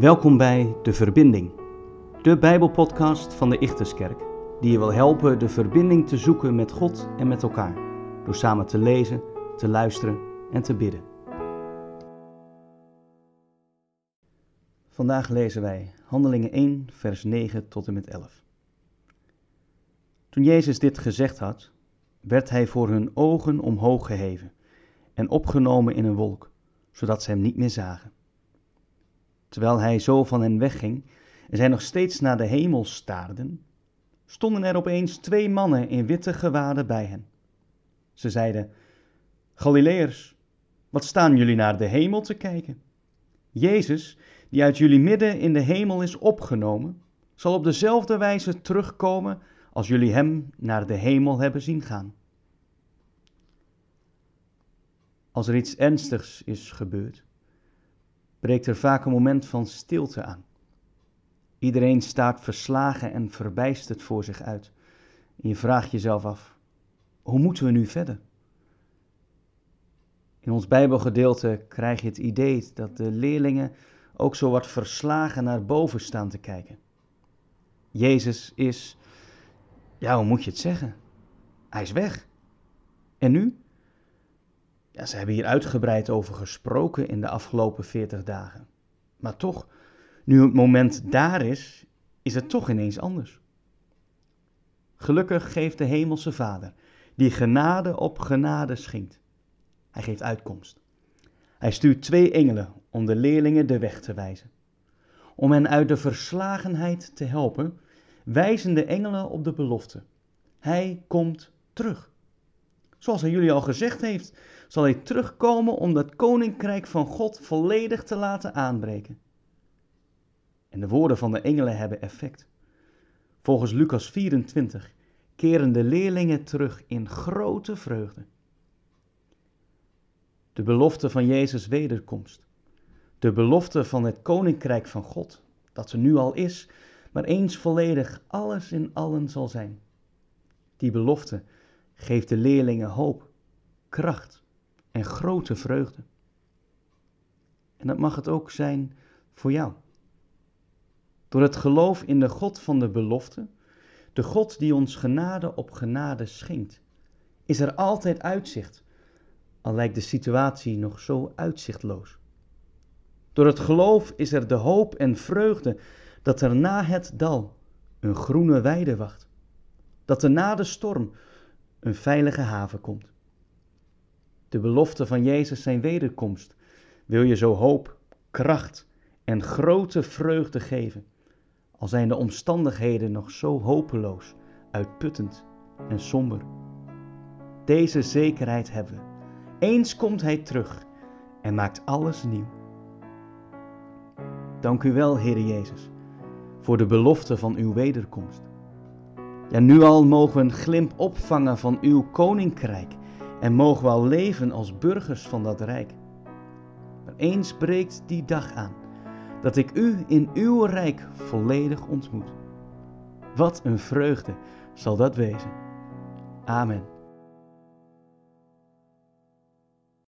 Welkom bij De Verbinding, de Bijbelpodcast van de Ichterskerk, die je wil helpen de verbinding te zoeken met God en met elkaar, door samen te lezen, te luisteren en te bidden. Vandaag lezen wij Handelingen 1, vers 9 tot en met 11. Toen Jezus dit gezegd had, werd hij voor hun ogen omhoog geheven en opgenomen in een wolk, zodat ze hem niet meer zagen. Terwijl hij zo van hen wegging en zij nog steeds naar de hemel staarden, stonden er opeens twee mannen in witte gewaden bij hen. Ze zeiden: Galileërs, wat staan jullie naar de hemel te kijken? Jezus, die uit jullie midden in de hemel is opgenomen, zal op dezelfde wijze terugkomen als jullie hem naar de hemel hebben zien gaan. Als er iets ernstigs is gebeurd, breekt er vaak een moment van stilte aan. Iedereen staat verslagen en verbijsterd voor zich uit. Je vraagt jezelf af: hoe moeten we nu verder? In ons Bijbelgedeelte krijg je het idee dat de leerlingen ook zo wat verslagen naar boven staan te kijken. Jezus is, ja, hoe moet je het zeggen? Hij is weg. En nu? Ja, ze hebben hier uitgebreid over gesproken in de afgelopen veertig dagen. Maar toch, nu het moment daar is, is het toch ineens anders. Gelukkig geeft de Hemelse Vader, die genade op genade schenkt. Hij geeft uitkomst. Hij stuurt twee engelen om de leerlingen de weg te wijzen. Om hen uit de verslagenheid te helpen, wijzen de engelen op de belofte. Hij komt terug. Zoals hij jullie al gezegd heeft, zal hij terugkomen om dat koninkrijk van God volledig te laten aanbreken. En de woorden van de engelen hebben effect. Volgens Lucas 24 keren de leerlingen terug in grote vreugde. De belofte van Jezus' wederkomst. De belofte van het koninkrijk van God, dat er nu al is, maar eens volledig alles in allen zal zijn. Die belofte geeft de leerlingen hoop, kracht en grote vreugde. En dat mag het ook zijn voor jou. Door het geloof in de God van de belofte, de God die ons genade op genade schenkt, is er altijd uitzicht, al lijkt de situatie nog zo uitzichtloos. Door het geloof is er de hoop en vreugde dat er na het dal een groene weide wacht, dat er na de storm een veilige haven komt. De belofte van Jezus zijn wederkomst wil je zo hoop, kracht en grote vreugde geven, al zijn de omstandigheden nog zo hopeloos, uitputtend en somber. Deze zekerheid hebben we. Eens komt Hij terug en maakt alles nieuw. Dank u wel, Heer Jezus, voor de belofte van uw wederkomst. Ja, nu al mogen we een glimp opvangen van uw koninkrijk en mogen we al leven als burgers van dat rijk. Maar eens breekt die dag aan dat ik u in uw rijk volledig ontmoet. Wat een vreugde zal dat wezen. Amen.